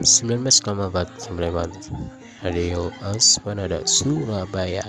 19,4 Radio Aswanada Surabaya?